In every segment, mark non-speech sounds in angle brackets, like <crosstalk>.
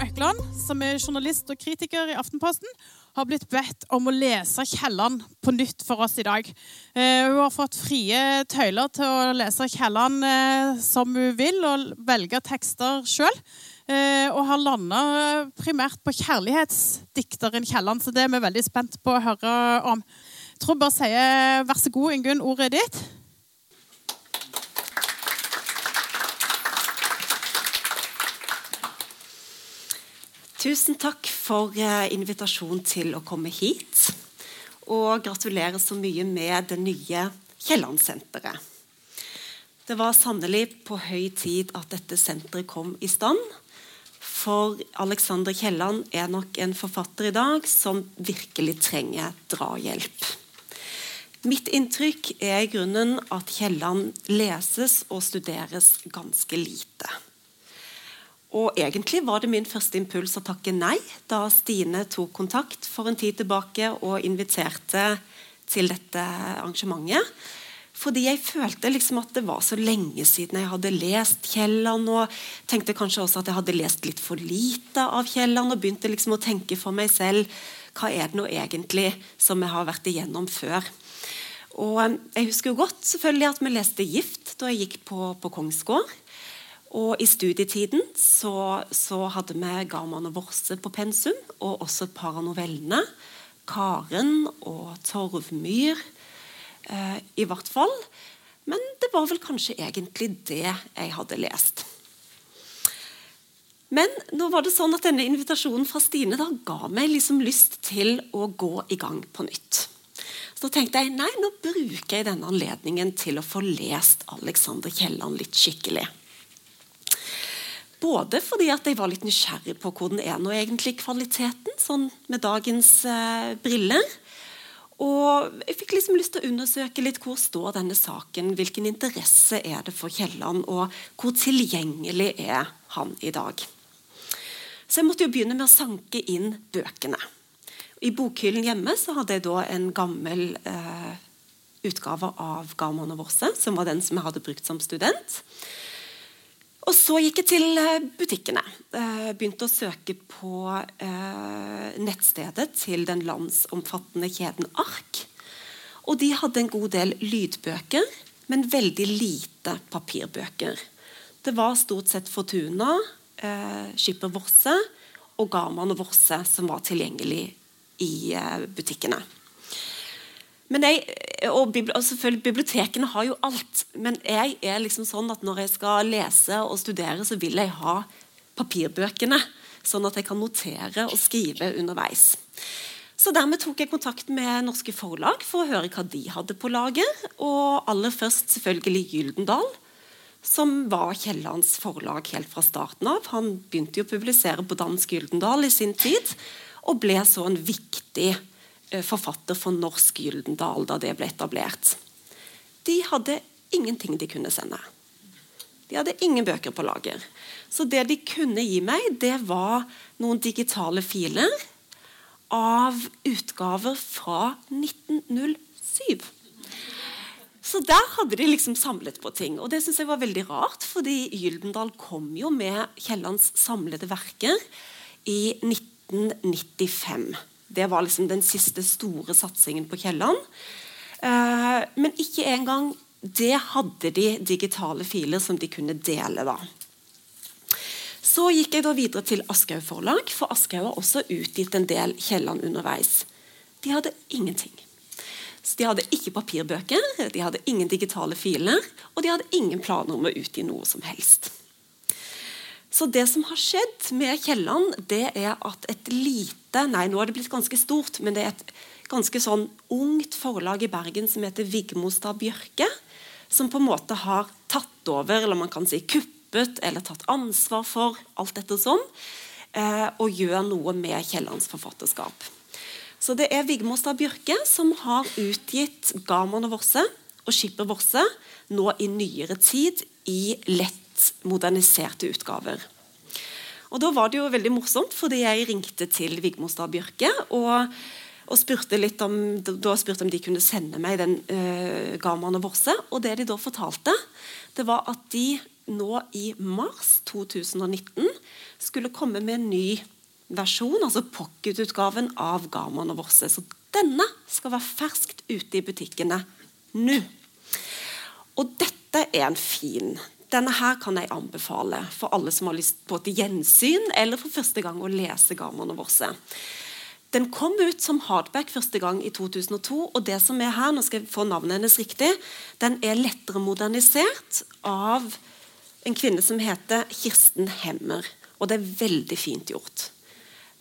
Økland, som er journalist og kritiker i Aftenposten, har blitt bedt om å lese Kielland på nytt for oss i dag. Eh, hun har fått frie tøyler til å lese Kielland eh, som hun vil, og velge tekster sjøl. Eh, og har landa primært på kjærlighetsdikteren Kielland, så det er vi veldig spent på å høre om. Jeg tror bare sier vær så god, Ingunn, ordet er ditt. Tusen takk for eh, invitasjonen til å komme hit. Og gratulerer så mye med det nye Kielland-senteret. Det var sannelig på høy tid at dette senteret kom i stand. For Alexander Kielland er nok en forfatter i dag som virkelig trenger drahjelp. Mitt inntrykk er i grunnen at Kielland leses og studeres ganske lite. Og egentlig var det min første impuls å takke nei da Stine tok kontakt for en tid tilbake og inviterte til dette arrangementet. Fordi jeg følte liksom at det var så lenge siden jeg hadde lest Kielland. Og tenkte kanskje også at jeg hadde lest litt for lite av Kielland. Og begynte liksom å tenke for meg selv hva er det nå egentlig som jeg har vært igjennom før. Og Jeg husker jo godt selvfølgelig at vi leste 'Gift' da jeg gikk på, på Kongsgård. Og I studietiden så, så hadde vi Garman og Vorse på pensum, og også et par av novellene. Karen og Torvmyr, eh, i hvert fall. Men det var vel kanskje egentlig det jeg hadde lest. Men nå var det sånn at denne invitasjonen fra Stine da ga meg liksom lyst til å gå i gang på nytt. Så tenkte jeg nei, nå bruker jeg denne anledningen til å få lest Alexander Kielland litt skikkelig. Både fordi at jeg var litt nysgjerrig på hvordan er nå egentlig kvaliteten, sånn med dagens eh, briller. Og jeg fikk liksom lyst til å undersøke litt hvor står denne saken, hvilken interesse er det for Kielland, og hvor tilgjengelig er han i dag. Så jeg måtte jo begynne med å sanke inn bøkene. I bokhyllen hjemme så hadde jeg da en gammel eh, utgave av Garman og Vorse, som var den som jeg hadde brukt som student. Og så gikk jeg til eh, butikkene. Eh, begynte å søke på eh, nettstedet til den landsomfattende kjeden Ark. Og de hadde en god del lydbøker, men veldig lite papirbøker. Det var stort sett Fortuna, Skipper Vorse og Garman og Vorse som var tilgjengelig i butikkene. Men jeg, og, og selvfølgelig Bibliotekene har jo alt, men jeg er liksom sånn at når jeg skal lese og studere, så vil jeg ha papirbøkene. Sånn at jeg kan notere og skrive underveis. Så Dermed tok jeg kontakt med norske forlag for å høre hva de hadde på lager. Og aller først selvfølgelig Gyldendal, som var Kiellands forlag helt fra starten av. Han begynte jo å publisere på dansk Gyldendal i sin tid, og ble så en viktig Eh, forfatter for Norsk Gyldendal da det ble etablert. De hadde ingenting de kunne sende. De hadde ingen bøker på lager. Så det de kunne gi meg, det var noen digitale filer av utgaver fra 1907. Så der hadde de liksom samlet på ting. Og det syns jeg var veldig rart, fordi Gyldendal kom jo med Kiellands samlede verker i 1995. Det var liksom den siste store satsingen på Kielland. Eh, men ikke engang det hadde de digitale filer som de kunne dele. da. Så gikk jeg da videre til Aschehoug forlag, for Aschehoug har også utgitt en del Kielland underveis. De hadde ingenting. Så De hadde ikke papirbøker, de hadde ingen digitale filer, og de hadde ingen planer om å utgi noe som helst. Så det som har skjedd med Kielland, det er at et lite Nei, nå er det blitt ganske stort, men det er et ganske sånn ungt forlag i Bergen som heter Vigmostad Bjørke, som på en måte har tatt over, eller man kan si kuppet, eller tatt ansvar for alt dette sånn, eh, og gjør noe med Kiellands forfatterskap. Så det er Vigmostad Bjørke som har utgitt 'Gaman og Vorse' og 'Skipper Vorse' nå i nyere tid i lett moderniserte utgaver. Og Da var det jo veldig morsomt, fordi jeg ringte til Vigmostad Bjørke og, og, spurte litt om, da spurte om de kunne sende meg den uh, Garman og Vorse. Og det de da fortalte, det var at de nå i mars 2019 skulle komme med en ny versjon, altså pocketutgaven av Garman og Vorse. Så denne skal være ferskt ute i butikkene nå. Og dette er en fin denne her kan jeg anbefale for alle som har lyst på et gjensyn eller for første gang å lese Garman og Vorse. Den kom ut som hardback første gang i 2002. og det som er her, nå skal jeg få navnet hennes riktig, den er lettere modernisert av en kvinne som heter Kirsten Hemmer. Og det er veldig fint gjort.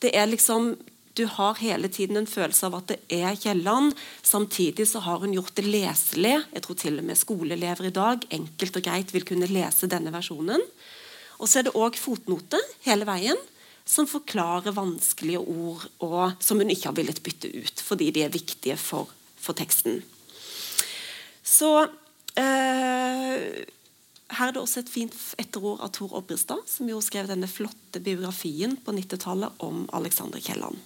Det er liksom du har hele tiden en følelse av at det er Kielland. Samtidig så har hun gjort det leselig. Jeg tror til og med skoleelever i dag enkelt og greit vil kunne lese denne versjonen. Og så er det òg fotnoter hele veien som forklarer vanskelige ord og, som hun ikke har villet bytte ut fordi de er viktige for, for teksten. Så eh, her er det også et fint etterord av Tor Obrestad, som jo skrev denne flotte biografien på 90-tallet om Alexander Kielland.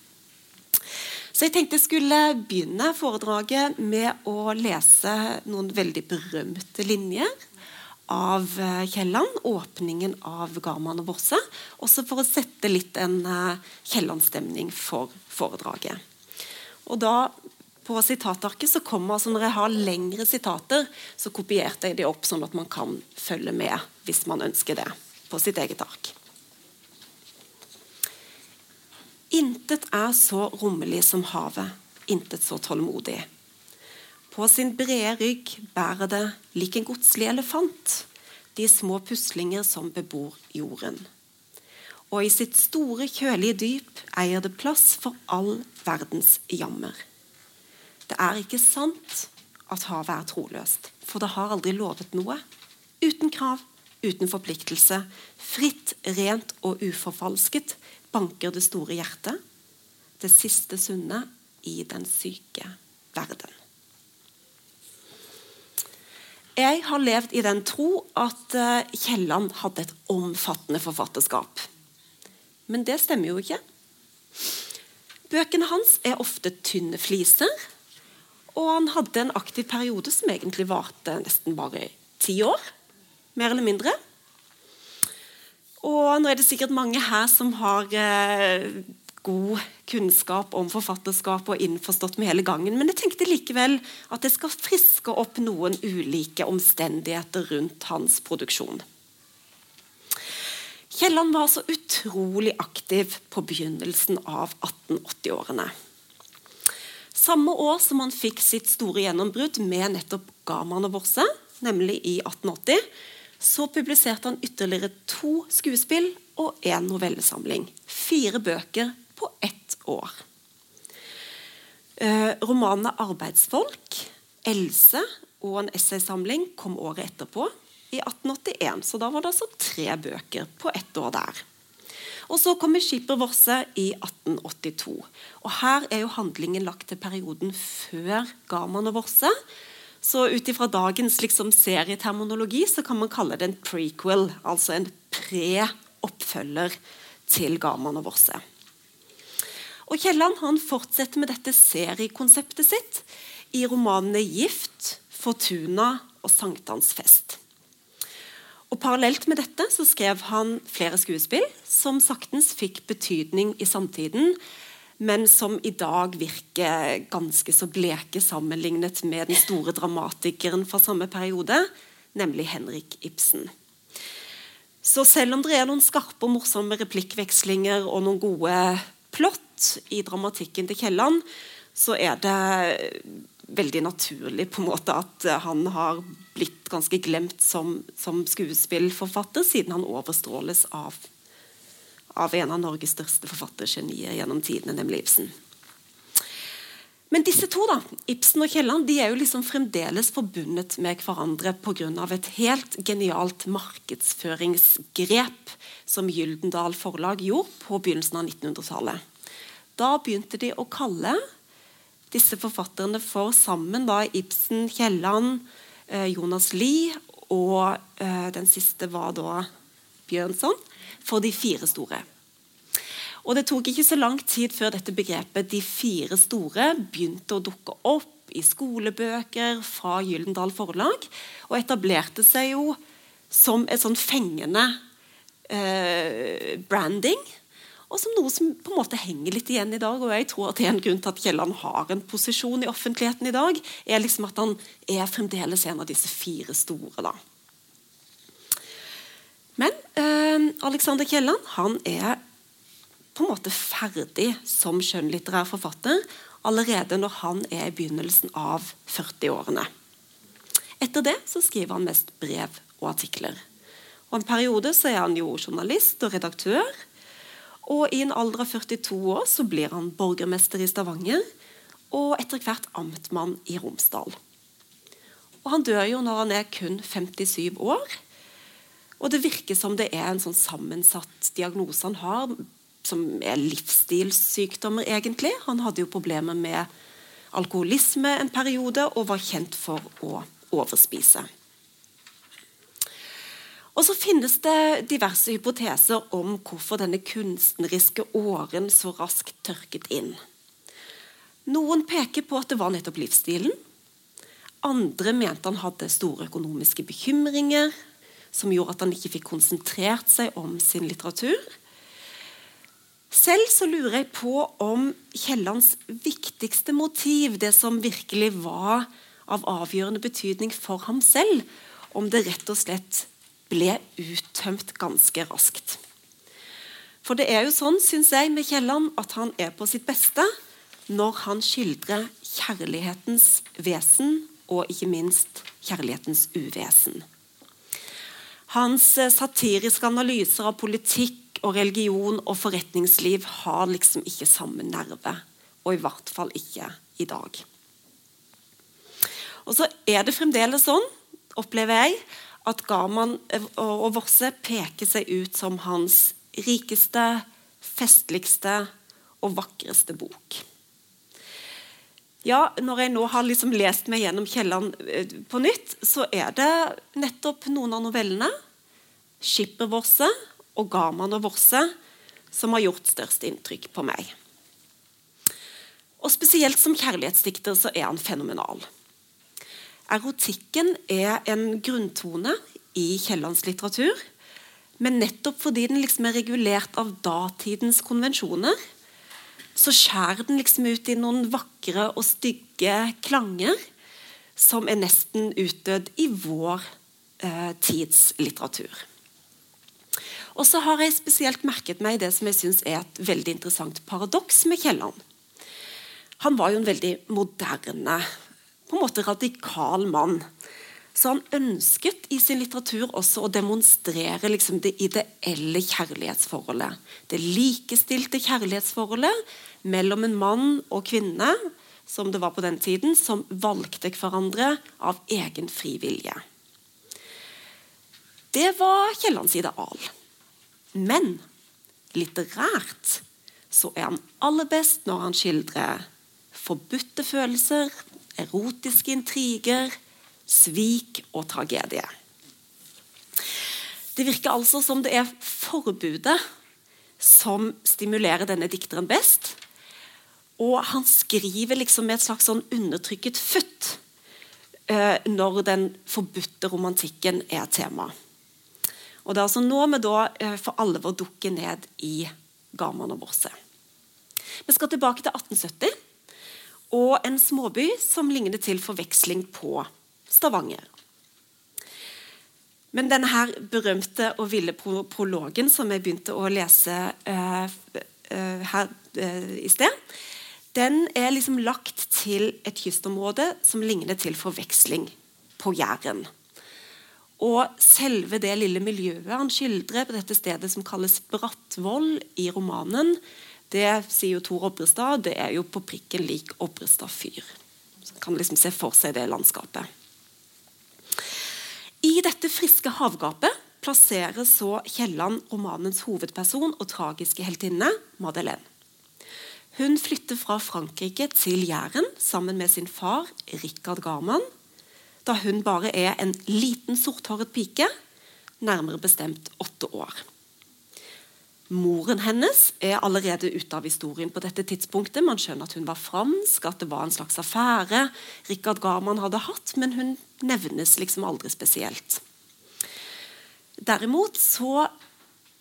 Så jeg tenkte jeg skulle begynne foredraget med å lese noen veldig berømte linjer av eh, Kielland. Åpningen av Garman og Bosse. Også for å sette litt en uh, Kielland-stemning for foredraget. Og da på sitatarket så kommer altså Når jeg har lengre sitater, så kopierte jeg de opp sånn at man kan følge med hvis man ønsker det på sitt eget ark. Intet er så rommelig som havet, intet så tålmodig. På sin brede rygg bærer det, lik en godslig elefant, de små puslinger som bebor jorden. Og i sitt store, kjølige dyp eier det plass for all verdens jammer. Det er ikke sant at havet er troløst, for det har aldri lovet noe. Uten krav, uten forpliktelse, fritt, rent og uforfalsket, banker det store hjertet, det siste sunne i den syke verden. Jeg har levd i den tro at eh, Kielland hadde et omfattende forfatterskap. Men det stemmer jo ikke. Bøkene hans er ofte tynne fliser, og han hadde en aktiv periode som egentlig varte nesten bare ti år. Mer eller mindre. Og nå er det sikkert mange her som har eh, god kunnskap om forfatterskap og innforstått med hele gangen, men jeg tenkte likevel at jeg skal friske opp noen ulike omstendigheter rundt hans produksjon. Kielland var så utrolig aktiv på begynnelsen av 1880-årene. Samme år som han fikk sitt store gjennombrudd med nettopp Gaman og Borse, nemlig i 1880, så publiserte han ytterligere to skuespill og én novellesamling. Fire bøker på ett år. Eh, romanene 'Arbeidsfolk', 'Else' og en essaysamling kom året etterpå, i 1881. Så da var det altså tre bøker på ett år der. Og Så kommer 'Skipper Vorse' i 1882. Og Her er jo handlingen lagt til perioden før Garman og Vorse. Så ut ifra dagens liksom, serieterminologi så kan man kalle det en prequel, altså en pre-oppfølger til Gaman og Vorse. Og Kielland fortsetter med dette seriekonseptet sitt i romanene 'Gift', 'Fortuna' og 'Sankthansfest'. Og Parallelt med dette så skrev han flere skuespill som saktens fikk betydning i samtiden, men som i dag virker ganske så bleke sammenlignet med den store dramatikeren fra samme periode, nemlig Henrik Ibsen. Så selv om det er noen skarpe og morsomme replikkvekslinger og noen gode plott i dramatikken til Kielland, så er det veldig naturlig på en måte at han har blitt ganske glemt som, som skuespillforfatter, siden han overstråles av av en av Norges største forfattergenier gjennom tidene, nemlig Ibsen. Men disse to, da, Ibsen og Kielland, de er jo liksom fremdeles forbundet med hverandre pga. et helt genialt markedsføringsgrep som Gyldendal Forlag gjorde på begynnelsen av 1900-tallet. Da begynte de å kalle disse forfatterne for sammen da Ibsen, Kielland, eh, Jonas Lie og eh, den siste var da Bjørnson for de fire store. Og Det tok ikke så lang tid før dette begrepet 'de fire store' begynte å dukke opp i skolebøker fra Gyldendal Forlag, og etablerte seg jo som et sånn fengende eh, branding. Og som noe som på en måte henger litt igjen i dag. Og jeg tror at det er en grunn til at Kielland har en posisjon i offentligheten i dag, er liksom at han er fremdeles en av disse fire store. da. Men eh, Alexander Kielland han er på en måte ferdig som skjønnlitterær forfatter allerede når han er i begynnelsen av 40-årene. Etter det så skriver han mest brev og artikler. Og En periode så er han jo journalist og redaktør. Og I en alder av 42 år så blir han borgermester i Stavanger og etter hvert amtmann i Romsdal. Og Han dør jo når han er kun 57 år. Og Det virker som det er en sånn sammensatt diagnose han har, som er livsstilssykdommer, egentlig. Han hadde jo problemer med alkoholisme en periode og var kjent for å overspise. Og så finnes det diverse hypoteser om hvorfor denne kunstneriske åren så raskt tørket inn. Noen peker på at det var nettopp livsstilen. Andre mente han hadde store økonomiske bekymringer som gjorde at han ikke fikk konsentrert seg om sin litteratur. Selv så lurer jeg på om Kiellands viktigste motiv, det som virkelig var av avgjørende betydning for ham selv, om det rett og slett ble uttømt ganske raskt. For det er jo sånn, syns jeg, med Kielland at han er på sitt beste når han skildrer kjærlighetens vesen og ikke minst kjærlighetens uvesen. Hans eh, satiriske analyser av politikk og religion og forretningsliv har liksom ikke samme nerve. Og i hvert fall ikke i dag. Og så er det fremdeles sånn, opplever jeg, at Garman og Vosse peker seg ut som hans rikeste, festligste og vakreste bok. Ja, Når jeg nå har liksom lest meg gjennom Kielland eh, på nytt, så er det nettopp noen av novellene, Skippervosse og Gaman og Vosse, som har gjort størst inntrykk på meg. Og Spesielt som kjærlighetsdikter så er han fenomenal. Erotikken er en grunntone i Kiellands litteratur. Men nettopp fordi den liksom er regulert av datidens konvensjoner, så skjærer den liksom ut i noen vakre og stygge klanger som er nesten utdødd i vår eh, tids litteratur. Og så har jeg spesielt merket meg det som jeg synes er et veldig interessant paradoks med Kielland. Han var jo en veldig moderne på en måte radikal mann. Så han ønsket i sin litteratur også å demonstrere liksom det ideelle kjærlighetsforholdet. Det likestilte kjærlighetsforholdet mellom en mann og kvinne, som det var på den tiden, som valgte hverandre av egen fri vilje. Det var Kiellands ideal. Men litterært så er han aller best når han skildrer forbudte følelser, erotiske intriger, svik og tragedie. Det virker altså som det er forbudet som stimulerer denne dikteren best. Og han skriver liksom med et slags sånn undertrykket futt eh, når den forbudte romantikken er tema. Og Det er altså nå vi da eh, for alvor dukker ned i Gaman og Borse. Vi skal tilbake til 1870 og en småby som ligner til forveksling på Stavanger. Men denne her berømte og ville prologen som jeg begynte å lese uh, uh, her uh, i sted, den er liksom lagt til et kystområde som ligner til forveksling på Jæren. Og selve det lille miljøet han skildrer på dette stedet som kalles Brattvoll i romanen, det sier jo Tor Obrestad, det er jo på prikken lik Obrestad fyr. Så kan liksom se for seg det landskapet. I dette friske havgapet plasserer så Kielland romanens hovedperson og tragiske heltinne, Madeleine. Hun flytter fra Frankrike til Jæren sammen med sin far, Rikard Garman, da hun bare er en liten sorthåret pike, nærmere bestemt åtte år. Moren hennes er allerede ute av historien på dette tidspunktet. Man skjønner at hun var fransk, at det var en slags affære Rikard Garman hadde hatt, men hun nevnes liksom aldri spesielt. derimot så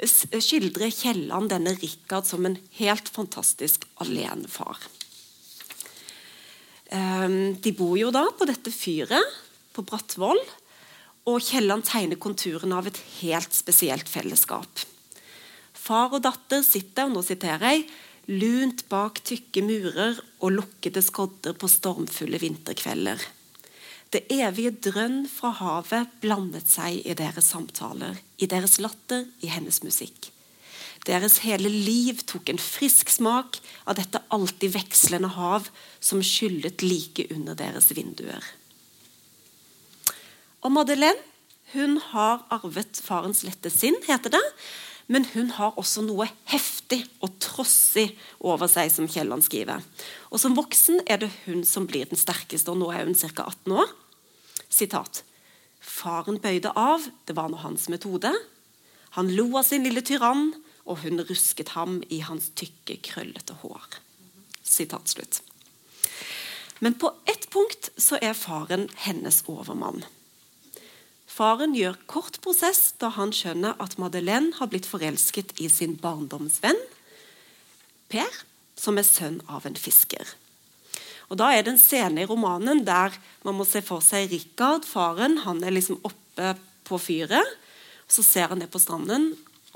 skildrer Kielland denne Rikard som en helt fantastisk alenefar. Ehm, de bor jo da på dette fyret på Brattvoll, og Kielland tegner konturene av et helt spesielt fellesskap. Far og datter sitter og nå siterer jeg, lunt bak tykke murer og lukkede skodder på stormfulle vinterkvelder. Det evige drønn fra havet blandet seg i deres samtaler, i deres latter, i hennes musikk. Deres hele liv tok en frisk smak av dette alltid vekslende hav som skyllet like under deres vinduer. Og Madeleine hun har arvet farens lette sinn, heter det. Men hun har også noe heftig og trossig over seg, som Kielland skriver. Og Som voksen er det hun som blir den sterkeste, og nå er hun ca. 18 år. Sitat. Faren bøyde av, det var nå hans metode. Han lo av sin lille tyrann, og hun rusket ham i hans tykke, krøllete hår. Sitat slutt. Men på ett punkt så er faren hennes overmann. Faren gjør kort prosess da han skjønner at Madeleine har blitt forelsket i sin barndomsvenn Per, som er sønn av en fisker. Og Da er det en scene i romanen der man må se for seg Rikard, faren. Han er liksom oppe på fyret. Så ser han ned på stranden,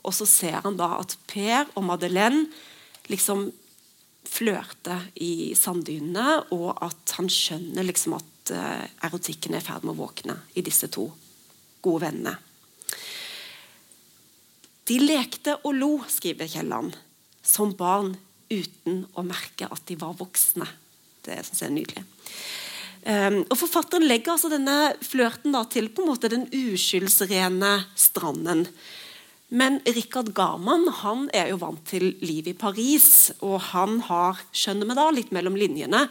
og så ser han da at Per og Madeleine liksom flørter i sanddynene, og at han skjønner liksom at uh, erotikken er i ferd med å våkne i disse to gode vennene. De lekte og lo, skriver Kielland, som barn uten å merke at de var voksne. Det syns jeg er nydelig. Um, og Forfatteren legger altså denne flørten til på en måte den uskyldsrene stranden. Men Rikard Garman han er jo vant til liv i Paris, og han har skjønner vi da, litt mellom linjene,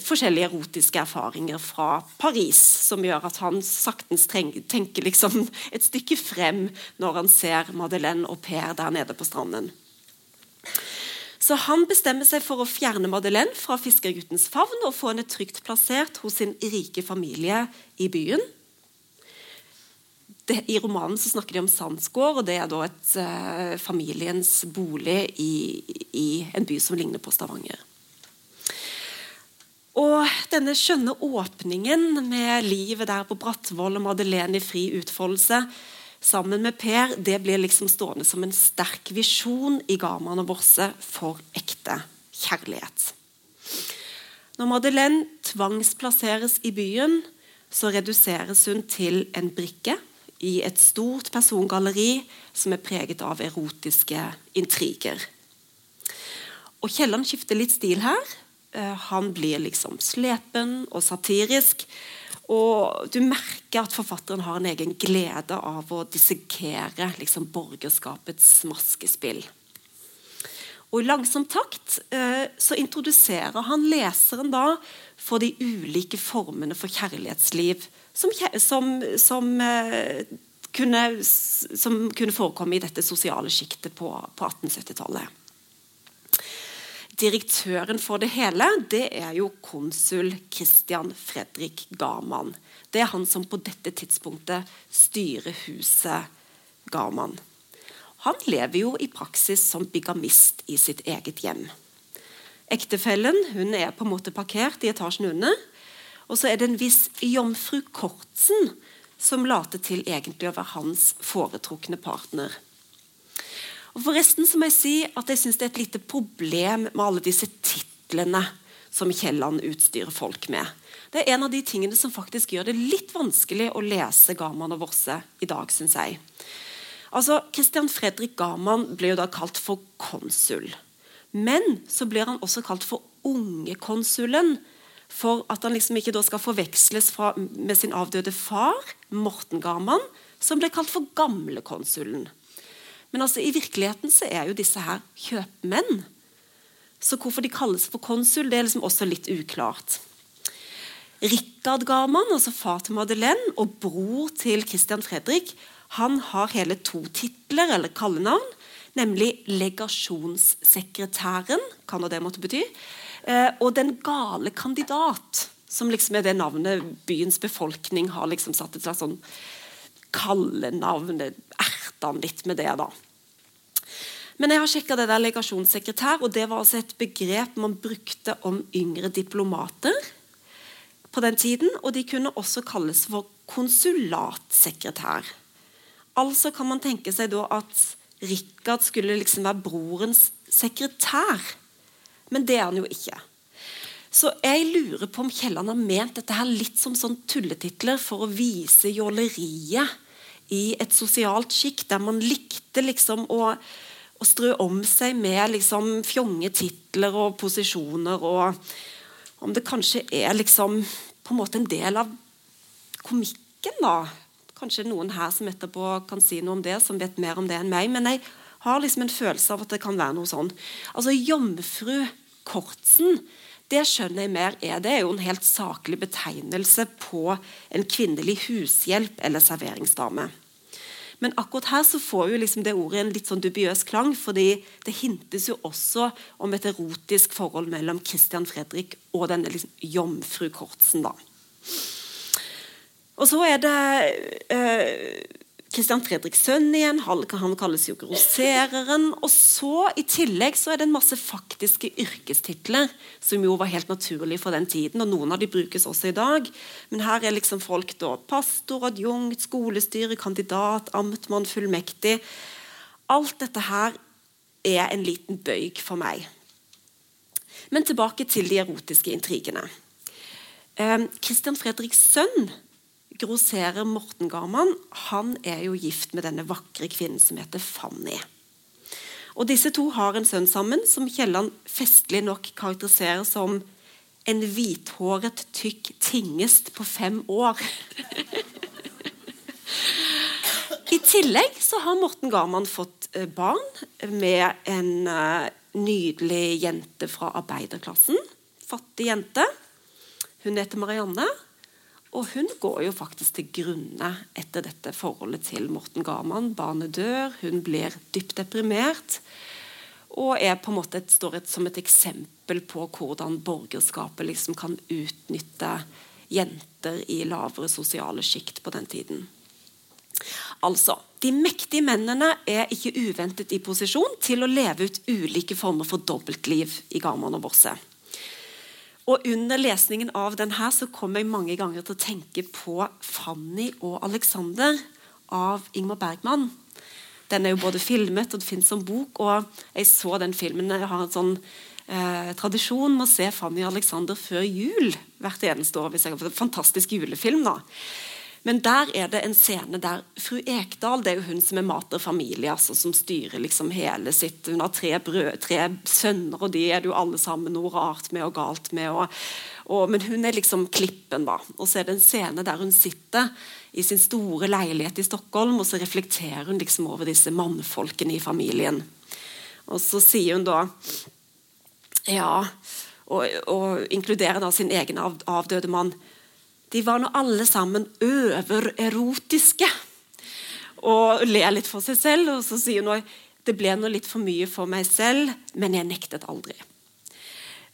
forskjellige erotiske erfaringer fra Paris, som gjør at han saktens tenker liksom <laughs> et stykke frem når han ser Madeleine og Per der nede på stranden. Så han bestemmer seg for å fjerne Madeleine fra fiskerguttens favn og få henne trygt plassert hos sin rike familie i byen. Det, I romanen så snakker de om Sandsgård, og det er da et eh, familiens bolig i, i, en by som ligner på Stavanger. Og denne skjønne åpningen med livet der på Brattvoll og Madeleine i fri utfoldelse sammen med Per, det blir liksom stående som en sterk visjon i Garman og Borse for ekte kjærlighet. Når Madeleine tvangsplasseres i byen, så reduseres hun til en brikke i et stort persongalleri som er preget av erotiske intriger. Og Kielland skifter litt stil her. Eh, han blir liksom slepen og satirisk. Og du merker at forfatteren har en egen glede av å dissekere liksom, borgerskapets maskespill. Og I langsom takt eh, så introduserer han leseren da for de ulike formene for kjærlighetsliv som, som, som, eh, kunne, som kunne, forekomme i dette sosiale sjiktet på, på 1870-tallet. Direktøren for det hele det er jo konsul Christian Fredrik Garman. Det er han som på dette tidspunktet styrer huset Garman. Han lever jo i praksis som bigamist i sitt eget hjem. Ektefellen hun er på en måte parkert i etasjen under. Og så er det en viss jomfru Kortsen som later til egentlig å være hans foretrukne partner. Og Forresten så må jeg si at jeg syns det er et lite problem med alle disse titlene som Kielland utstyrer folk med. Det er en av de tingene som faktisk gjør det litt vanskelig å lese Garman og Vorse i dag, syns jeg. Altså, Christian Fredrik Garman ble jo da kalt for konsul. Men så blir han også kalt for ungekonsulen. For at han liksom ikke skal forveksles fra, med sin avdøde far, Morten Garman, som ble kalt for gamlekonsulen. Men altså, i virkeligheten så er jo disse her kjøpmenn. Så hvorfor de kalles for konsul, det er liksom også litt uklart. Rikard Garman, altså far til Madeleine og bror til Christian Fredrik, han har hele to titler, eller kallenavn, nemlig legasjonssekretæren, kan det måtte bety, eh, og den gale kandidat, som liksom er det navnet byens befolkning har liksom satt et slags sånn kallenavnet. Erta han litt med det, da. Men jeg har sjekka det der legasjonssekretær, og det var altså et begrep man brukte om yngre diplomater på den tiden. Og de kunne også kalles for konsulatsekretær. Altså kan man tenke seg da at Rikard skulle liksom være brorens sekretær. Men det er han jo ikke. Så jeg lurer på om Kielland har ment dette her litt som sånn tulletitler for å vise jåleriet i et sosialt sjikt der man likte liksom å, å strø om seg med liksom fjonge titler og posisjoner, og om det kanskje er liksom på en måte en del av komikken, da. Kanskje noen her som etterpå kan si noe om det, som vet mer om det enn meg. Men jeg har liksom en følelse av at det kan være noe sånn. Altså Jomfru Kortsen det skjønner jeg mer er. Det er jo en helt saklig betegnelse på en kvinnelig hushjelp eller serveringsdame. Men akkurat her så får jo liksom det ordet en litt sånn dubiøs klang, fordi det hintes jo også om et erotisk forhold mellom Christian Fredrik og denne liksom jomfru Kortsen. da. Og så er det eh, Christian Fredriks sønn igjen, han kalles jo grossereren. Og så I tillegg så er det en masse faktiske yrkestitler som jo var helt naturlig for den tiden. og Noen av de brukes også i dag. Men her er liksom folk da pastor, adjunkt, skolestyre, kandidat, amtmann, fullmektig. Alt dette her er en liten bøyg for meg. Men tilbake til de erotiske intrigene. Eh, Christian Fredriks sønn grosserer Morten Garman han er jo gift med denne vakre kvinnen som heter Fanny. Og Disse to har en sønn sammen, som Kielland festlig nok karakteriserer som en hvithåret, tykk tingest på fem år. I tillegg så har Morten Garman fått eh, barn med en uh, nydelig jente fra arbeiderklassen. Fattig jente. Hun heter Marianne. Og hun går jo faktisk til grunne etter dette forholdet til Morten Garman. Barnet dør, hun blir dypt deprimert. Og er på en måte et, står et, som et eksempel på hvordan borgerskapet liksom kan utnytte jenter i lavere sosiale sjikt på den tiden. Altså, De mektige mennene er ikke uventet i posisjon til å leve ut ulike former for dobbeltliv i Garman og Vosse. Og Under lesningen av den her så kom jeg mange ganger til å tenke på 'Fanny og Alexander' av Ingmar Bergman. Den er jo både filmet og det finnes som bok. og Jeg så den filmen. Jeg har en sånn eh, tradisjon med å se 'Fanny og Alexander' før jul hvert eneste år. hvis jeg har fått en Fantastisk julefilm. da. Men der er det en scene der fru Ekdal det er jo hun som er mater familie, altså, som styrer liksom hele sitt Hun har tre, brød, tre sønner, og de er det jo alle sammen noe rart med og galt med. Og, og, men hun er liksom klippen, da. Og så er det en scene der hun sitter i sin store leilighet i Stockholm, og så reflekterer hun liksom over disse mannfolkene i familien. Og så sier hun da Ja, og, og inkluderer da sin egen avdøde mann de var nå alle sammen overerotiske. Og ler litt for seg selv. Og så sier hun det ble nå litt for mye for meg selv, men jeg nektet aldri.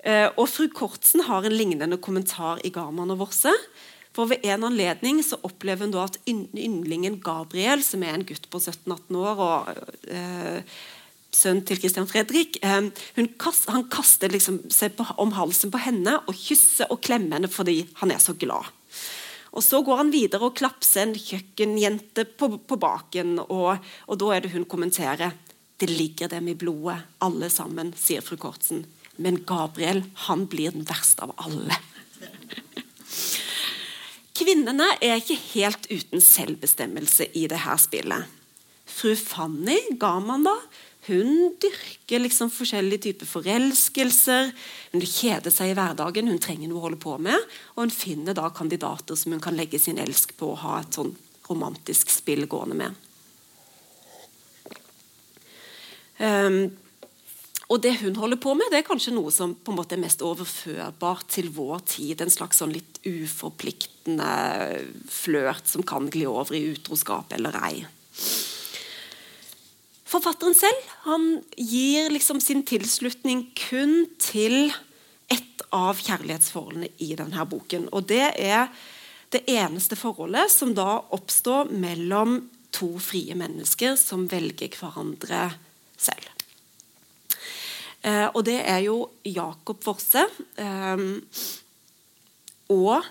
Uh, og Fru Kortsen har en lignende kommentar i Garman og Vorse. For Ved en anledning så opplever hun da at yndlingen Gabriel, som er en gutt på 17-18 år og eh, sønn til Christian Fredrik, uh, kast, han kaster liksom seg på, om halsen på henne og kysser og klemmer henne fordi han er så glad. Og Så går han videre og klapser en kjøkkenjente på, på baken. Og, og, da er det hun kommenterer. Det ligger dem i blodet, alle sammen, sier fru Kortsen. Men Gabriel han blir den verste av alle. Kvinnene er ikke helt uten selvbestemmelse i dette spillet. Fru Fanny ga man da hun dyrker liksom forskjellige typer forelskelser. Hun kjeder seg i hverdagen, hun trenger noe å holde på med. Og hun finner da kandidater som hun kan legge sin elsk på og ha et sånn romantisk spill gående med. Um, og det hun holder på med, det er kanskje noe som på en måte er mest overførbart til vår tid. En slags sånn litt uforpliktende flørt som kan gli over i utroskap eller ei. Forfatteren selv han gir liksom sin tilslutning kun til ett av kjærlighetsforholdene i denne boken. Og det er det eneste forholdet som da oppstår mellom to frie mennesker som velger hverandre selv. Eh, og det er jo Jakob Forse eh, og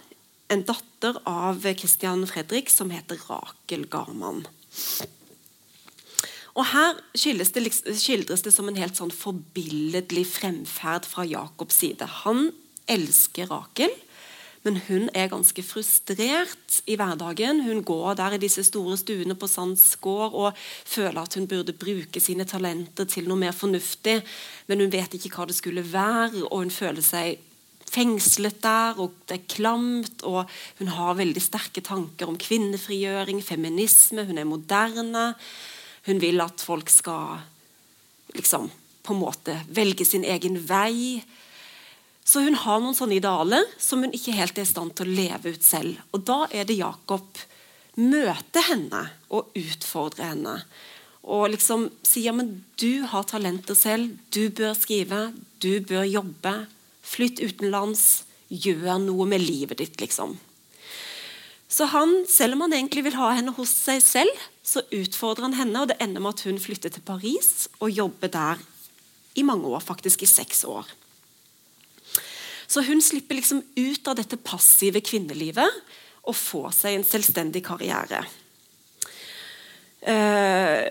en datter av Christian Fredrik som heter Rakel Garman. Og Her det, skildres det som en helt sånn forbilledlig fremferd fra Jakobs side. Han elsker Rakel, men hun er ganske frustrert i hverdagen. Hun går der i disse store stuene på Sands gård og føler at hun burde bruke sine talenter til noe mer fornuftig, men hun vet ikke hva det skulle være, og hun føler seg fengslet der, og det er klamt. og Hun har veldig sterke tanker om kvinnefrigjøring, feminisme, hun er moderne. Hun vil at folk skal liksom på en måte velge sin egen vei. Så hun har noen sånne idealer som hun ikke helt er i stand til å leve ut selv. Og da er det Jakob møter henne og utfordrer henne. Og liksom sier men du har talenter selv, du bør skrive, du bør jobbe. Flytt utenlands, gjør noe med livet ditt, liksom. Så han, selv om han egentlig vil ha henne hos seg selv, så utfordrer han henne, og det ender med at hun flytter til Paris og jobber der i mange år, faktisk i seks år. Så hun slipper liksom ut av dette passive kvinnelivet og får seg en selvstendig karriere. Eh,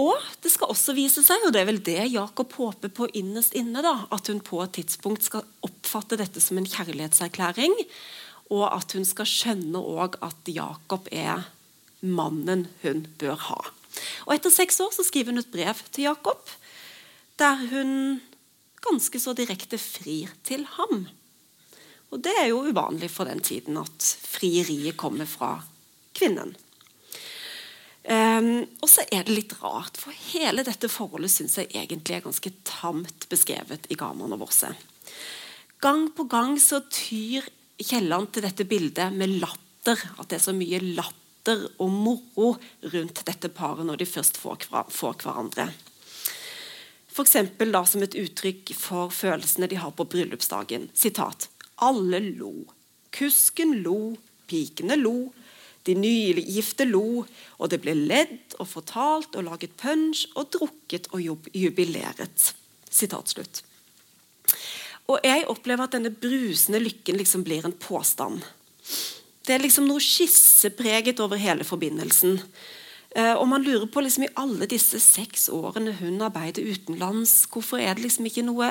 og det skal også vise seg, og det er vel det Jakob håper på innerst inne, da, at hun på et tidspunkt skal oppfatte dette som en kjærlighetserklæring, og at hun skal skjønne at Jakob er mannen hun bør ha. Og Etter seks år så skriver hun et brev til Jakob, der hun ganske så direkte frir til ham. Og Det er jo uvanlig for den tiden at frieriet kommer fra kvinnen. Um, og så er det litt rart, for hele dette forholdet syns jeg egentlig er ganske tamt beskrevet i Gaman og Vorse. Gang på gang så tyr Kielland til dette bildet med latter. At det er så mye latter og moro rundt dette paret når de først får, får hverandre. F.eks. som et uttrykk for følelsene de har på bryllupsdagen. Sitat alle lo. Kusken lo, pikene lo, de nygifte lo, og det ble ledd og fortalt og laget punch og drukket og jubileret. Sitat slutt. Og jeg opplever at denne brusende lykken liksom blir en påstand. Det er liksom noe skissepreget over hele forbindelsen. Eh, og man lurer på liksom i alle disse seks årene hun arbeider utenlands, hvorfor er det liksom ikke noe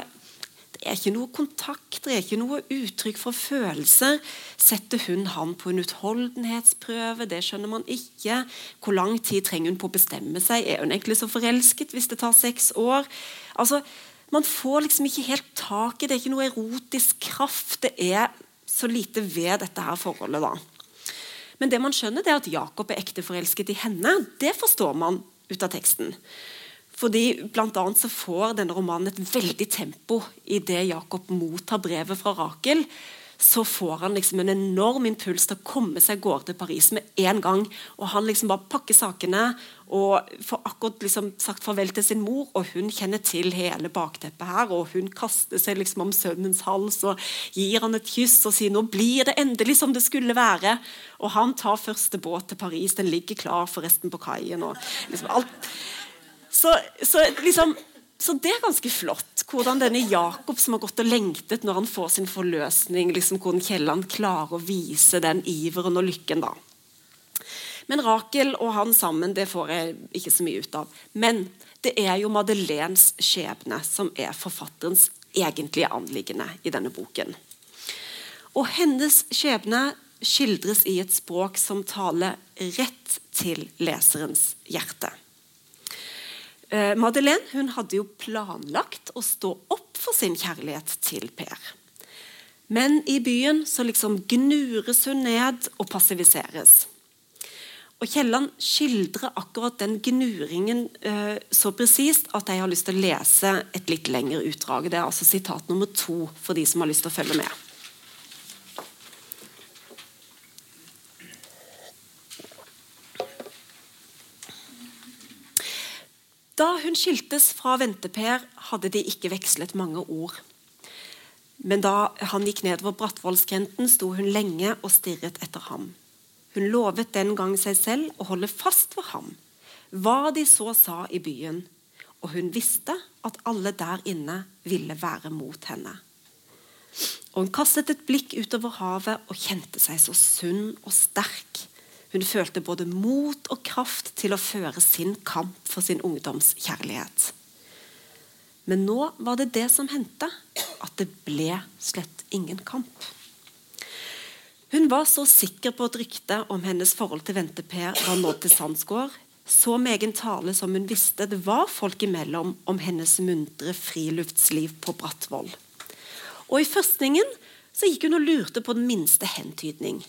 det er ikke noe kontakt, det er ikke noe uttrykk for følelser. Setter hun han på en utholdenhetsprøve? Det skjønner man ikke. Hvor lang tid trenger hun på å bestemme seg? Er hun egentlig så forelsket hvis det tar seks år? Altså, Man får liksom ikke helt tak i det. det. er ikke noe erotisk kraft. Det er så lite ved dette her forholdet. da. Men det man skjønner, det er at Jakob er ekte forelsket i henne. Det forstår man ut av teksten. Fordi blant annet så får denne romanen et veldig tempo i det Jakob mottar brevet fra Rakel. Så får han liksom en enorm impuls til å komme seg gårde til Paris med en gang. Og Han liksom bare pakker sakene og får akkurat liksom sagt farvel til sin mor. Og hun kjenner til hele bakteppet her, og hun kaster seg liksom om sønnens hals og gir han et kyss og sier nå blir det endelig som det skulle være. Og han tar første båt til Paris. Den ligger klar forresten på kaien. og liksom alt så, så, liksom, så, det er ganske flott. Hvordan denne Jakob som har gått og lengtet når han får sin forløsning, liksom hvordan Kielland klarer å vise den iveren og lykken. da. Men Rakel og han sammen det får jeg ikke så mye ut av. Men det er jo Madeleines skjebne som er forfatterens egentlige anliggende i denne boken. Og hennes skjebne skildres i et språk som taler rett til leserens hjerte. Eh, Madeleine hun hadde jo planlagt å stå opp for sin kjærlighet til Per. Men i byen så liksom gnures hun ned og passiviseres. Og Kielland skildrer akkurat den gnuringen eh, så presist at jeg har lyst til å lese et litt lengre utdrag. Det er altså sitat nummer to for de som har lyst til å følge med. Da hun skiltes fra Vente-Per, hadde de ikke vekslet mange ord. Men da han gikk nedover Brattvollskrenten, sto hun lenge og stirret etter ham. Hun lovet den gang seg selv å holde fast ved ham, hva de så sa i byen, og hun visste at alle der inne ville være mot henne. Og Hun kastet et blikk utover havet og kjente seg så sunn og sterk. Hun følte både mot og kraft til å føre sin kamp for sin ungdomskjærlighet. Men nå var det det som hendte, at det ble slett ingen kamp. Hun var så sikker på at ryktet om hennes forhold til Vente-Per var nådd til Sandsgård, så med egen tale som hun visste det var folk imellom om hennes muntre friluftsliv på Brattvoll. Og I førstningen så gikk hun og lurte på den minste hentydning.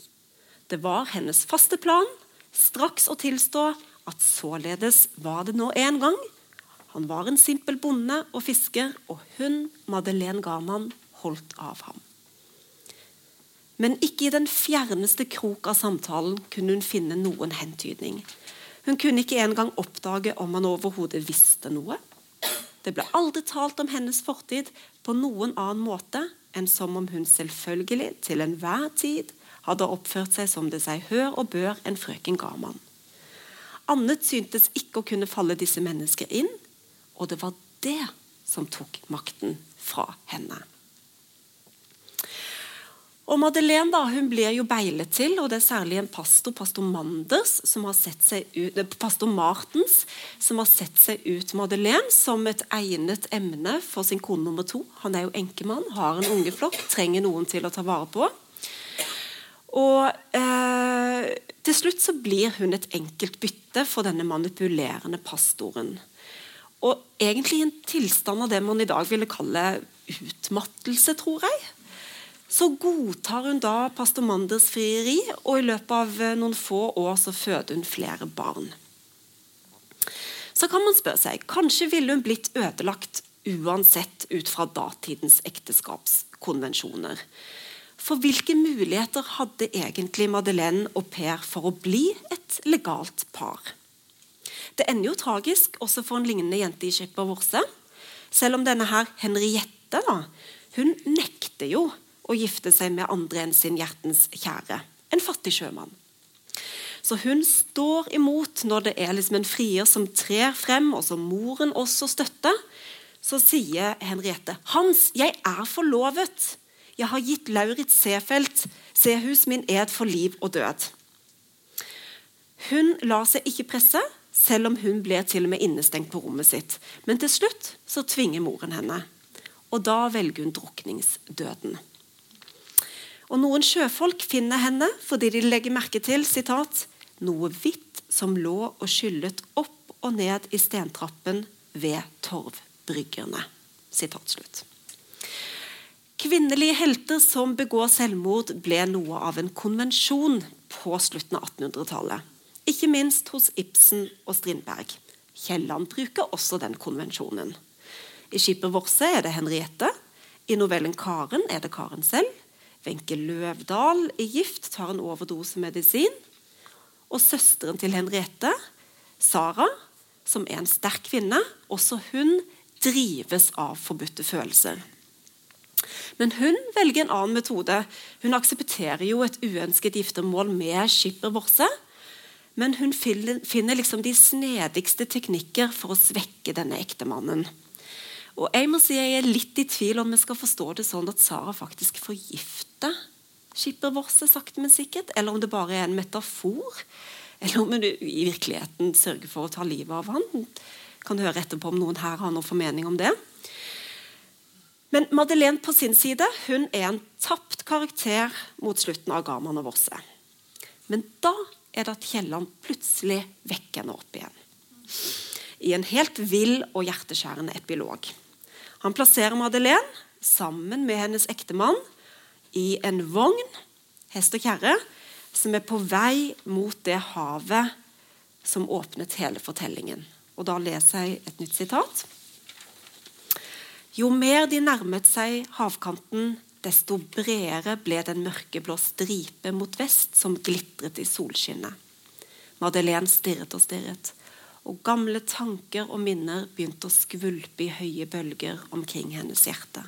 Det var hennes faste plan straks å tilstå at således var det nå en gang. Han var en simpel bonde og fisker, og hun, Madeleine Garman, holdt av ham. Men ikke i den fjerneste krok av samtalen kunne hun finne noen hentydning. Hun kunne ikke engang oppdage om han overhodet visste noe. Det ble aldri talt om hennes fortid på noen annen måte enn som om hun selvfølgelig til enhver tid hadde oppført seg som det seg hør og bør en frøken Garmann. Annet syntes ikke å kunne falle disse mennesker inn, og det var det som tok makten fra henne. Og Madeleine da, hun blir jo beilet til, og det er særlig en pastor, pastor Manders, som har sett seg ut, eh, pastor Martens, som har sett seg ut Madeleine som et egnet emne for sin kone nummer to. Han er jo enkemann, har en ungeflokk, trenger noen til å ta vare på. Og eh, til slutt så blir hun et enkelt bytte for denne manipulerende pastoren. Og egentlig i en tilstand av det man i dag ville kalle utmattelse, tror jeg så godtar hun da pastor Manders frieri, og i løpet av eh, noen få år så føder hun flere barn. Så kan man spørre seg, Kanskje ville hun blitt ødelagt uansett ut fra datidens ekteskapskonvensjoner. For hvilke muligheter hadde egentlig Madeleine og Per for å bli et legalt par? Det ender jo tragisk også for en lignende jente i Skipper Vorse. Selv om denne her Henriette da, hun nekter jo å gifte seg med andre enn sin hjertens kjære, en fattig sjømann. Så hun står imot når det er liksom en frier som trer frem, og som moren også støtter. Så sier Henriette Hans, jeg er forlovet. Jeg har gitt Lauritz Seefeld Sehus min ed for liv og død. Hun lar seg ikke presse, selv om hun ble til og med innestengt på rommet sitt. Men til slutt så tvinger moren henne. Og da velger hun drukningsdøden. Og Noen sjøfolk finner henne fordi de legger merke til sitat, noe hvitt som lå og skyllet opp og ned i stentrappen ved torvbryggerne. Sitat slutt. Kvinnelige helter som begår selvmord, ble noe av en konvensjon på slutten av 1800-tallet. Ikke minst hos Ibsen og Strindberg. Kielland bruker også den konvensjonen. I skipet Vorse er det Henriette. I novellen 'Karen' er det Karen selv. Wenche Løvdahl i gift tar en overdose medisin. Og søsteren til Henriette, Sara, som er en sterk kvinne, også hun drives av forbudte følelser. Men hun velger en annen metode. Hun aksepterer jo et uønsket giftermål med skipper Vorse. Men hun finner liksom de snedigste teknikker for å svekke denne ektemannen. Og Jeg må si jeg er litt i tvil om vi skal forstå det sånn at Sara faktisk forgifter skippervorse sakte, men sikkert, eller om det bare er en metafor. Eller om hun i virkeligheten sørger for å ta livet av han. Kan høre etterpå om noen her har noen formening om det. Men Madeleine på sin side hun er en tapt karakter mot slutten av Gaman og Vosse. Men da er det at Kielland plutselig vekker henne opp igjen. I en helt vill og hjerteskjærende epilog. Han plasserer Madeleine sammen med hennes ektemann i en vogn, hest og kjerre, som er på vei mot det havet som åpnet hele fortellingen. Og Da leser jeg et nytt sitat. Jo mer de nærmet seg havkanten, desto bredere ble den mørkeblå stripe mot vest som glitret i solskinnet. Madeleine stirret og stirret og gamle tanker og minner begynte å skvulpe i høye bølger omkring hennes hjerte.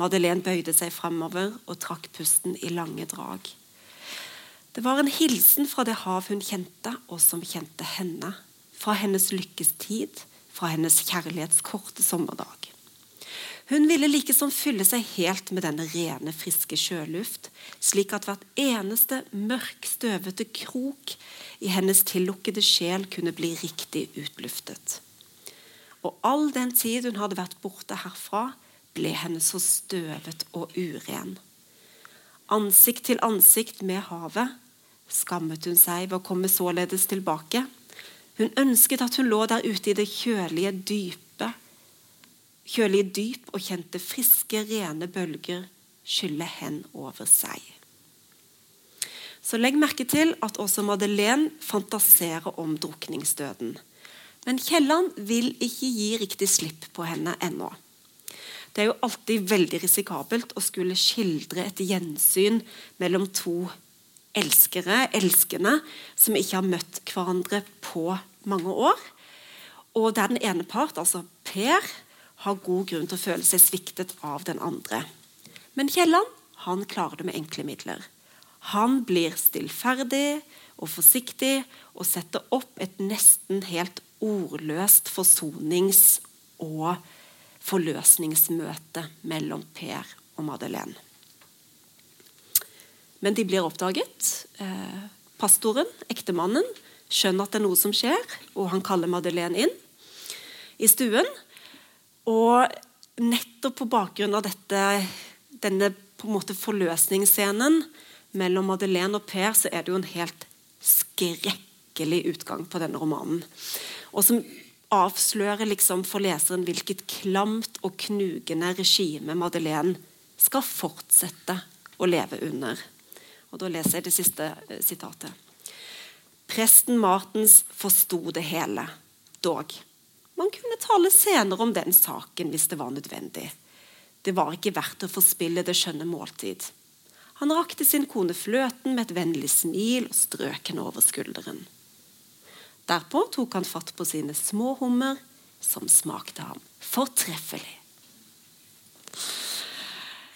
Madeleine bøyde seg framover og trakk pusten i lange drag. Det var en hilsen fra det hav hun kjente, og som kjente henne. Fra hennes lykkestid, fra hennes kjærlighetskorte sommerdag. Hun ville likesom fylle seg helt med denne rene, friske sjøluft, slik at hvert eneste mørk, støvete krok i hennes tillukkede sjel kunne bli riktig utluftet. Og all den tid hun hadde vært borte herfra, ble henne så støvet og uren. Ansikt til ansikt med havet skammet hun seg ved å komme således tilbake. Hun ønsket at hun lå der ute i det kjølige dype, kjølige dyp og kjente friske, rene bølger skylle hen over seg. Så legg merke til at også Madeleine fantaserer om drukningsdøden. Men Kielland vil ikke gi riktig slipp på henne ennå. Det er jo alltid veldig risikabelt å skulle skildre et gjensyn mellom to elskere, elskende, som ikke har møtt hverandre på mange år. Og der den ene part, altså Per, har god grunn til å føle seg sviktet av den andre. Men Kielland han klarer det med enkle midler. Han blir stillferdig og forsiktig og setter opp et nesten helt ordløst forsonings- og forløsningsmøte mellom Per og Madeleine. Men de blir oppdaget. Eh, pastoren, ektemannen, skjønner at det er noe som skjer, og han kaller Madeleine inn i stuen. Og nettopp på bakgrunn av dette, denne på en måte forløsningsscenen mellom Madeleine og Per, så er det jo en helt skrekkelig utgang på denne romanen. Og som avslører liksom for leseren hvilket klamt og knugende regime Madeleine skal fortsette å leve under. Og Da leser jeg det siste eh, sitatet. Presten Martens forsto det hele, dog. Man kunne tale senere om den saken hvis det var nødvendig. Det var ikke verdt å forspille det skjønne måltid. Han rakte sin kone fløten med et vennlig smil og strøk henne over skulderen. Derpå tok han fatt på sine små hummer, som smakte ham fortreffelig.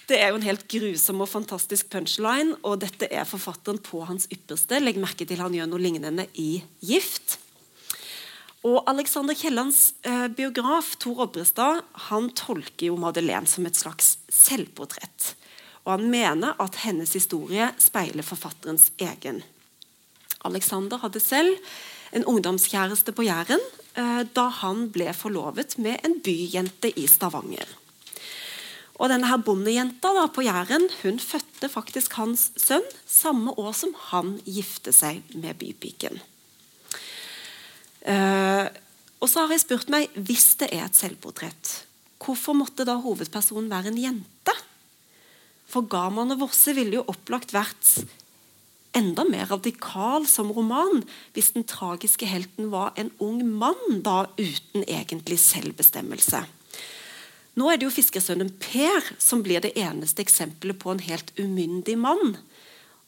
Det er jo en helt grusom og fantastisk punchline, og dette er forfatteren på hans ypperste. Legg merke til han gjør noe lignende i 'Gift'. Og Alexander Kiellands eh, biograf Tor Obrestad han tolker jo Madeleine som et slags selvportrett. Og han mener at hennes historie speiler forfatterens egen. Alexander hadde selv en ungdomskjæreste på Jæren eh, da han ble forlovet med en byjente i Stavanger. Og denne her Bondejenta da, på Jæren hun fødte faktisk hans sønn samme år som han gifte seg med bypiken. Uh, og så har jeg spurt meg hvis det er et selvportrett, hvorfor måtte da hovedpersonen være en jente? For Gaman og Vosse ville jo opplagt vært enda mer radikal som roman hvis den tragiske helten var en ung mann da uten egentlig selvbestemmelse. Nå er det jo fiskersønnen Per som blir det eneste eksempelet på en helt umyndig mann.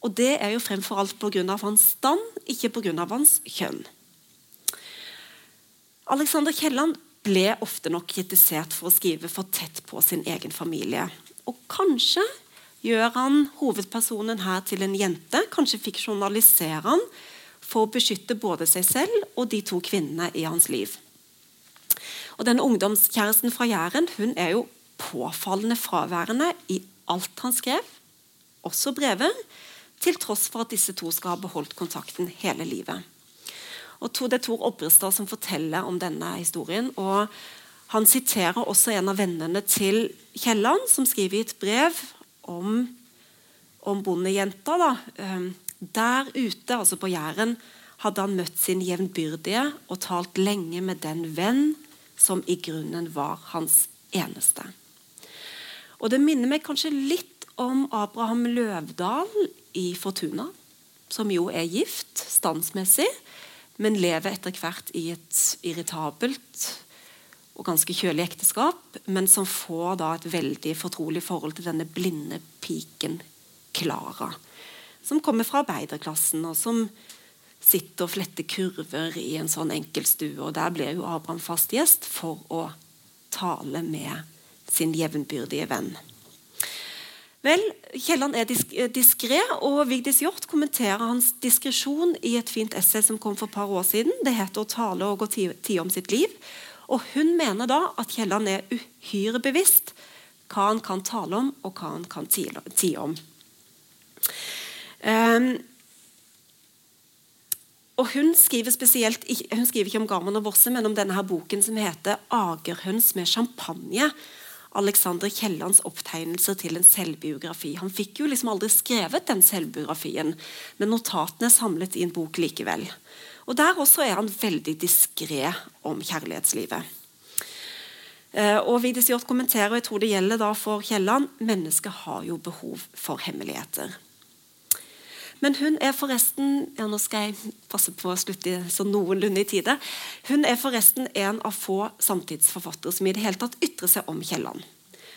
Og det er jo fremfor alt pga. hans stand, ikke pga. hans kjønn. Alexander Kielland ble ofte nok kritisert for å skrive for tett på sin egen familie. Og kanskje gjør han hovedpersonen her til en jente. Kanskje fiksjonaliserer han for å beskytte både seg selv og de to kvinnene i hans liv. Og denne Ungdomskjæresten fra Jæren hun er jo påfallende fraværende i alt han skrev, også brever, til tross for at disse to skal ha beholdt kontakten hele livet. Og Det er Tor Obrestad som forteller om denne historien. og Han siterer også en av vennene til Kielland, som skriver i et brev om, om bondejenta. Da. Ehm, der ute, altså på Jæren, hadde han møtt sin jevnbyrdige og talt lenge med den venn som i grunnen var hans eneste. Og Det minner meg kanskje litt om Abraham Løvdahl i 'Fortuna', som jo er gift standsmessig, men lever etter hvert i et irritabelt og ganske kjølig ekteskap, men som får da et veldig fortrolig forhold til denne blinde piken Klara, som kommer fra arbeiderklassen, og som sitter og fletter kurver i en sånn enkeltstue. Og der blir jo Abraham fast gjest for å tale med sin jevnbyrdige venn. Vel, Kielland er disk diskré, og Vigdis Hjorth kommenterer hans diskresjon i et fint essay som kom for et par år siden. Det heter 'Å tale og gå tid om sitt liv'. Og Hun mener da at Kielland er uhyre bevisst hva han kan tale om, og hva han kan tie om. Um, og Hun skriver spesielt, hun skriver ikke om Garman og Vosse, men om denne her boken som heter 'Agerhøns med champagne'. Alexander Kiellands opptegnelser til en selvbiografi. Han fikk jo liksom aldri skrevet den selvbiografien, men notatene er samlet i en bok likevel. Og Der også er han veldig diskré om kjærlighetslivet. Eh, og Vigdis Hjorth kommenterer, og jeg tror det gjelder da for Kielland, mennesket har jo behov for hemmeligheter. Men hun er forresten ja nå skal jeg passe på å slutte så noenlunde i tide, hun er forresten en av få samtidsforfattere som i det hele tatt ytrer seg om Kielland.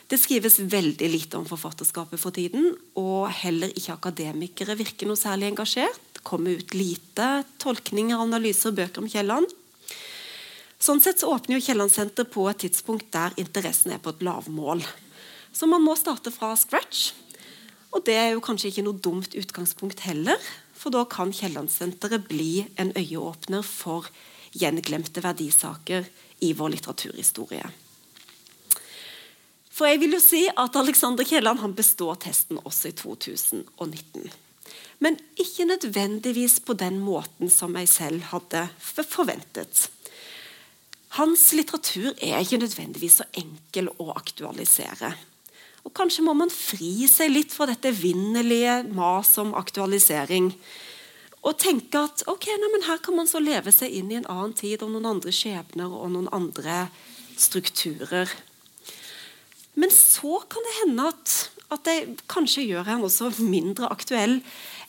Det skrives veldig lite om forfatterskapet for tiden, og heller ikke akademikere virker noe særlig engasjert. Kommer ut lite tolkninger, analyser og bøker om Kielland. Sånn sett så åpner jo Kielland-senter på et tidspunkt der interessen er på et lavmål. Så man må starte fra scratch. Og det er jo kanskje ikke noe dumt utgangspunkt heller, for da kan Kiellandsenteret bli en øyeåpner for gjenglemte verdisaker i vår litteraturhistorie. For jeg vil jo si at Alexander Kielland består testen også i 2019. Men ikke nødvendigvis på den måten som jeg selv hadde forventet. Hans litteratur er ikke nødvendigvis så enkel å aktualisere. Og Kanskje må man fri seg litt fra dette vinnerlige mas om aktualisering. Og tenke at ok, nei, men her kan man så leve seg inn i en annen tid og noen andre skjebner og noen andre strukturer. Men så kan det hende at, at det kanskje gjør han også mindre aktuell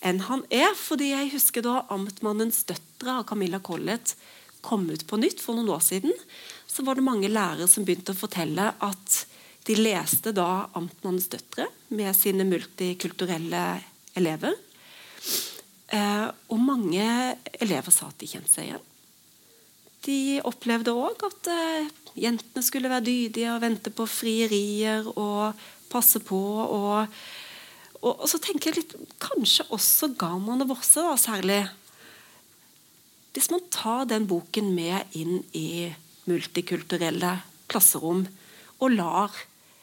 enn han er. fordi jeg husker da 'Amtmannens døtre' av Camilla Collett kom ut på nytt for noen år siden. Så var det mange lærere som begynte å fortelle at de leste da 'Amtmannens døtre' med sine multikulturelle elever. Eh, og mange elever sa at de kjente seg igjen. De opplevde òg at eh, jentene skulle være dydige og vente på frierier og passe på. Og, og, og så tenker jeg litt Kanskje også Garman og Vorse, da, særlig. Hvis man tar den boken med inn i multikulturelle klasserom og lar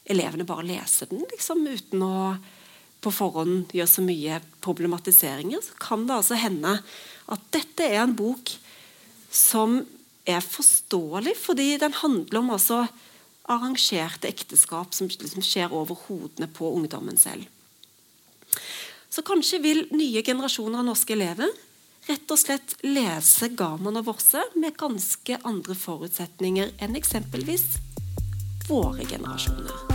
elevene bare lese den liksom, uten å på forhånd gjøre så mye problematiseringer, så kan det altså hende at dette er en bok som er forståelig, fordi den handler om altså arrangerte ekteskap som liksom skjer over hodene på ungdommen selv. Så kanskje vil nye generasjoner av norske elever rett og slett lese Gaman og Vorse med ganske andre forutsetninger enn eksempelvis våre generasjoner.